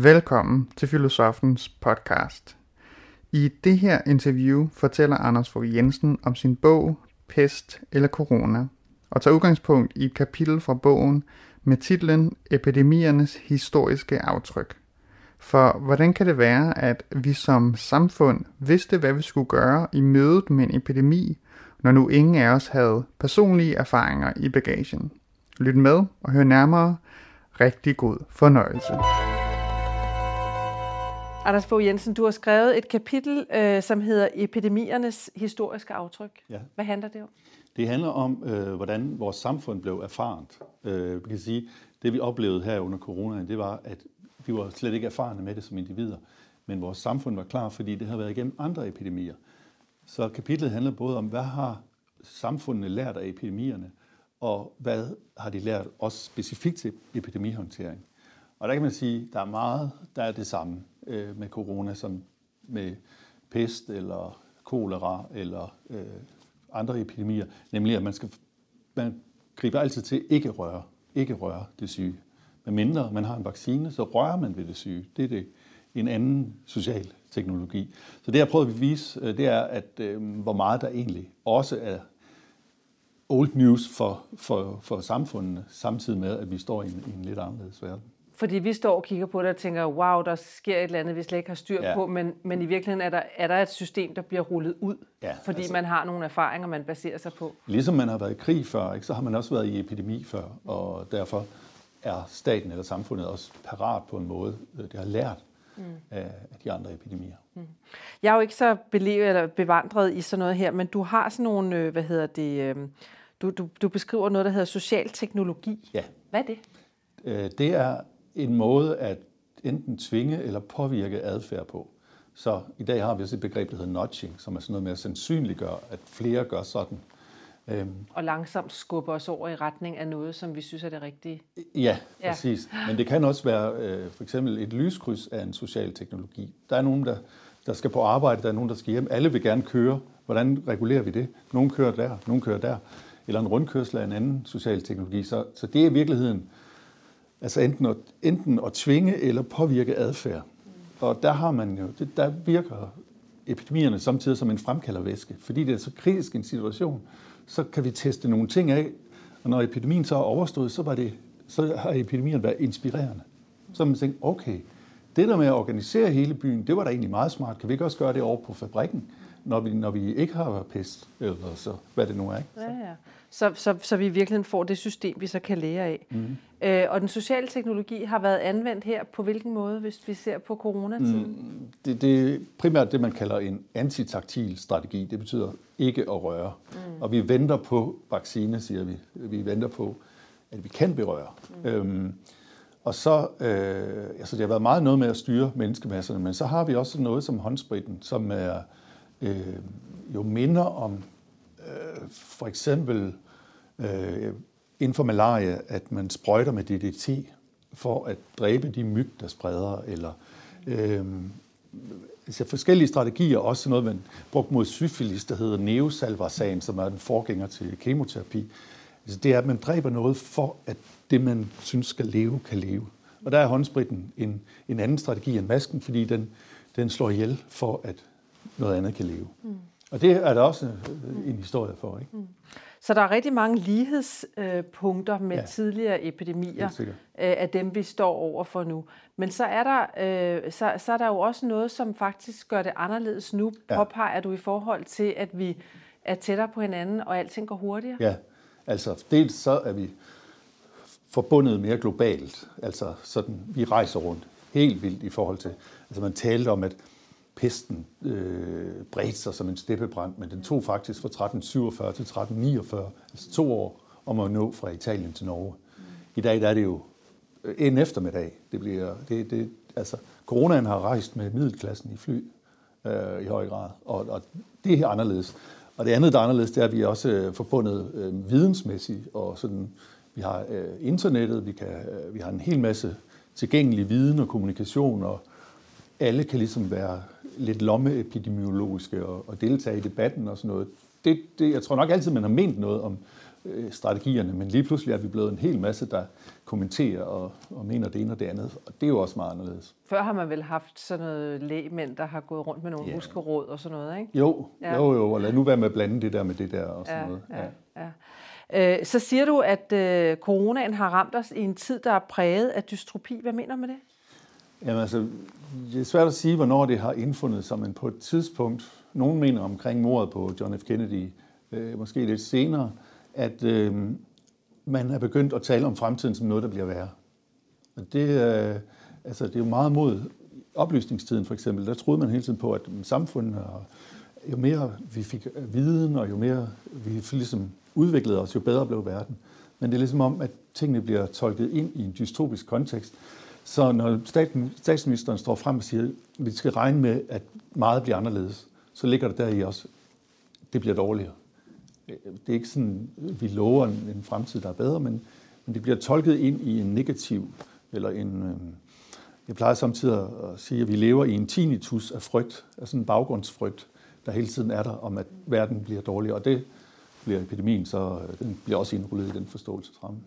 Velkommen til Filosofens podcast. I det her interview fortæller Anders Fogh Jensen om sin bog Pest eller Corona, og tager udgangspunkt i et kapitel fra bogen med titlen Epidemiernes historiske aftryk. For hvordan kan det være, at vi som samfund vidste, hvad vi skulle gøre i mødet med en epidemi, når nu ingen af os havde personlige erfaringer i bagagen? Lyt med og hør nærmere. Rigtig god fornøjelse. Anders Fogh Jensen, du har skrevet et kapitel, øh, som hedder Epidemiernes historiske aftryk. Ja. Hvad handler det om? Det handler om, øh, hvordan vores samfund blev erfarent. Øh, vi kan sige, det vi oplevede her under coronaen, det var, at vi var slet ikke erfarne med det som individer. Men vores samfund var klar, fordi det har været igennem andre epidemier. Så kapitlet handler både om, hvad har samfundene lært af epidemierne, og hvad har de lært os specifikt til epidemihåndtering. Og der kan man sige, der er meget, der er det samme øh, med corona, som med pest eller kolera eller øh, andre epidemier, nemlig at man skal man griber altid til ikke røre, ikke røre det syge. Men mindre man har en vaccine, så rører man ved det syge. Det er det en anden social teknologi. Så det, jeg prøver at vise, øh, det er, at øh, hvor meget der egentlig også er old news for, for, for samfundene, samtidig med, at vi står i en, i en lidt anderledes verden. Fordi vi står og kigger på det og tænker, wow, der sker et eller andet, vi slet ikke har styr Ja. på, men, men i virkeligheden er der, er der et system, der bliver rullet ud, Ja, fordi altså- man har nogle erfaringer, man baserer sig på. Ligesom man har været i krig før, ikke, så har man også været i epidemi før, og derfor er staten eller samfundet også parat på en måde, øh, det har lært mm. af, de andre epidemier. Jeg er jo ikke så belevet eller bevandret i sådan noget her, men du har sådan nogle, øh, hvad hedder det, øh, du, du, du beskriver noget, der hedder social teknologi. Ja, Hvad er det? det er en måde at enten tvinge eller påvirke adfærd på. Så i dag har vi også et begreb, der hedder nudging, som er sådan noget med at sandsynliggøre, at flere gør sådan. Øhm, Og langsomt skubbe os over i retning af noget, som vi synes er det rigtige. Ja, Ja. præcis. Men det kan også være øh, for eksempel et lyskryds af en social teknologi. Der er nogen, der, der skal på arbejde, der er nogen, der skal hjem. Alle vil gerne køre. Hvordan regulerer vi det? Nogle kører der, nogle kører der. Eller en rundkørsel af en anden social teknologi. Så, så det er i virkeligheden altså enten at, enten at tvinge eller påvirke adfærd. Og der har man jo, det, der virker epidemierne samtidig som en fremkaldervæske. Fordi det er så kritisk en situation, så kan vi teste nogle ting af, og når epidemien så er overstået, så, var det, så har epidemien været inspirerende. Så har man tænkt, okay, det der med at organisere hele byen, det var da egentlig meget smart. Kan vi ikke også gøre det over på fabrikken, når vi, når vi ikke har pest, eller så, hvad det nu er. Ikke? Ja, ja. Så, så, så vi i virkeligheden får det system, vi så kan lære af. Mm. Øh, og den sociale teknologi har været anvendt her på hvilken måde, hvis vi ser på coronatiden? Mm. Det, det er primært det, man kalder en antitaktil strategi. Det betyder ikke at røre. Mm. Og vi venter på vaccine, siger vi. Vi venter på, at vi kan berøre. Mm. Øhm, og så, øh, altså det har været meget noget med at styre menneskemasserne, men så har vi også noget som håndspritten, som er øh, jo minder om øh, for eksempel øh, inden for malaria, at man sprøjter med DDT for at dræbe de myg, der spreder, eller øh, altså forskellige strategier, også noget, man brugte mod syfilis, der hedder neosalvarsan, som er den forgænger til kemoterapi. Altså det er, at man dræber noget for, at det, man synes skal leve, kan leve. Og der er håndspritten en, en anden strategi end masken, fordi den, den slår ihjel for, at noget andet kan leve. Mm. Og det er der også øh, en historie for, ikke? Mm. Så der er rigtig mange lighedspunkter med ja. Tidligere epidemier øh, af dem, vi står over for nu. Men så er, der, øh, så, så er der jo også noget, som faktisk gør det anderledes nu. Ja. påpeger du i forhold til, at vi er tættere på hinanden, og alting går hurtigere. Ja, altså dels så er vi forbundet mere globalt. Altså sådan, vi rejser rundt helt vildt i forhold til, altså man talte om, at pesten øh, bredte sig som en steppebrand, men den tog faktisk fra 1347 til 1349, altså to år om at nå fra Italien til Norge. I dag der er det jo øh, en eftermiddag. Det bliver, det, det, altså, coronaen har rejst med middelklassen i fly øh, i høj grad, og, og det er anderledes. Og det andet, der er anderledes, det er, at vi er også øh, forbundet øh, vidensmæssigt, og sådan, vi har øh, internettet, vi, kan, øh, vi har en hel masse tilgængelig viden og kommunikation, og alle kan ligesom være lidt lommeepidemiologiske og, og deltage i debatten og sådan noget. Det, det, jeg tror nok altid, man har ment noget om, øh, strategierne, men lige pludselig er vi blevet en hel masse, der kommenterer og, og mener det ene og det andet, og det er jo også meget anderledes. Før har man vel haft sådan noget lægemænd, der har gået rundt med nogle Ja. huskeråd og sådan noget, ikke? Jo, Ja. jo, jo, og lad nu være med at blande det der med det der og sådan Ja, noget. ja, ja. Øh, så siger du, at øh, coronaen har ramt os i en tid, der er præget af dystropi. Hvad mener du med det? Jamen altså, det er svært at sige, hvornår det har indfundet sig, men på et tidspunkt, nogen mener omkring mordet på John F. Kennedy, øh, måske lidt senere, at øh, man er begyndt at tale om fremtiden som noget, der bliver værre. Og det, øh, altså, det er jo meget mod oplysningstiden for eksempel. Der troede man hele tiden på, at mm, samfundet, og jo mere vi fik øh, viden, og jo mere vi ligesom udviklede os, jo bedre blev verden. Men det er ligesom om, at tingene bliver tolket ind i en dystopisk kontekst. Så når staten, statsministeren står frem og siger, at vi skal regne med, at meget bliver anderledes, så ligger der der i også, det bliver dårligere. Det er ikke sådan, vi lover en, en fremtid, der er bedre, men, men det bliver tolket ind i en negativ, eller en, øh, jeg plejer samtidig at sige, at vi lever i en tinnitus af frygt, af sådan en baggrundsfrygt, der hele tiden er der, om at verden bliver dårligere, og det bliver epidemien, så øh, den bliver også indrullet i den forståelsesramme.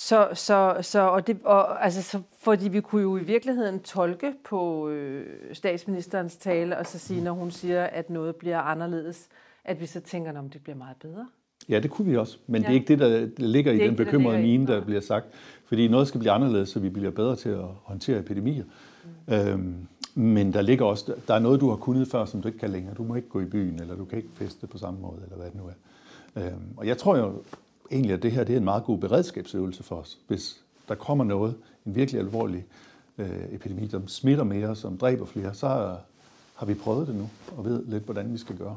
Så, så, så, og det, og, altså, så, fordi vi kunne jo i virkeligheden tolke på øh, statsministerens tale, og så sige, når hun siger, at noget bliver anderledes, at vi så tænker, om det bliver meget bedre. Ja, det kunne vi også, men ja. Det er ikke det, der ligger i Det den det, der bekymrede i. mine, der bliver sagt. Fordi noget skal blive anderledes, så vi bliver bedre til at håndtere epidemier. Mm. Øhm, men der ligger også, der er noget, du har kunnet før, som du ikke kan længere. Du må ikke gå i byen, eller du kan ikke feste på samme måde, eller hvad det nu er. Øhm, og jeg tror jo egentlig, at det her det er en meget god beredskabsøvelse for os. Hvis der kommer noget, en virkelig alvorlig øh, epidemi, som smitter mere, som dræber flere, så øh, har vi prøvet det nu, og ved lidt, hvordan vi skal gøre.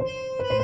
Música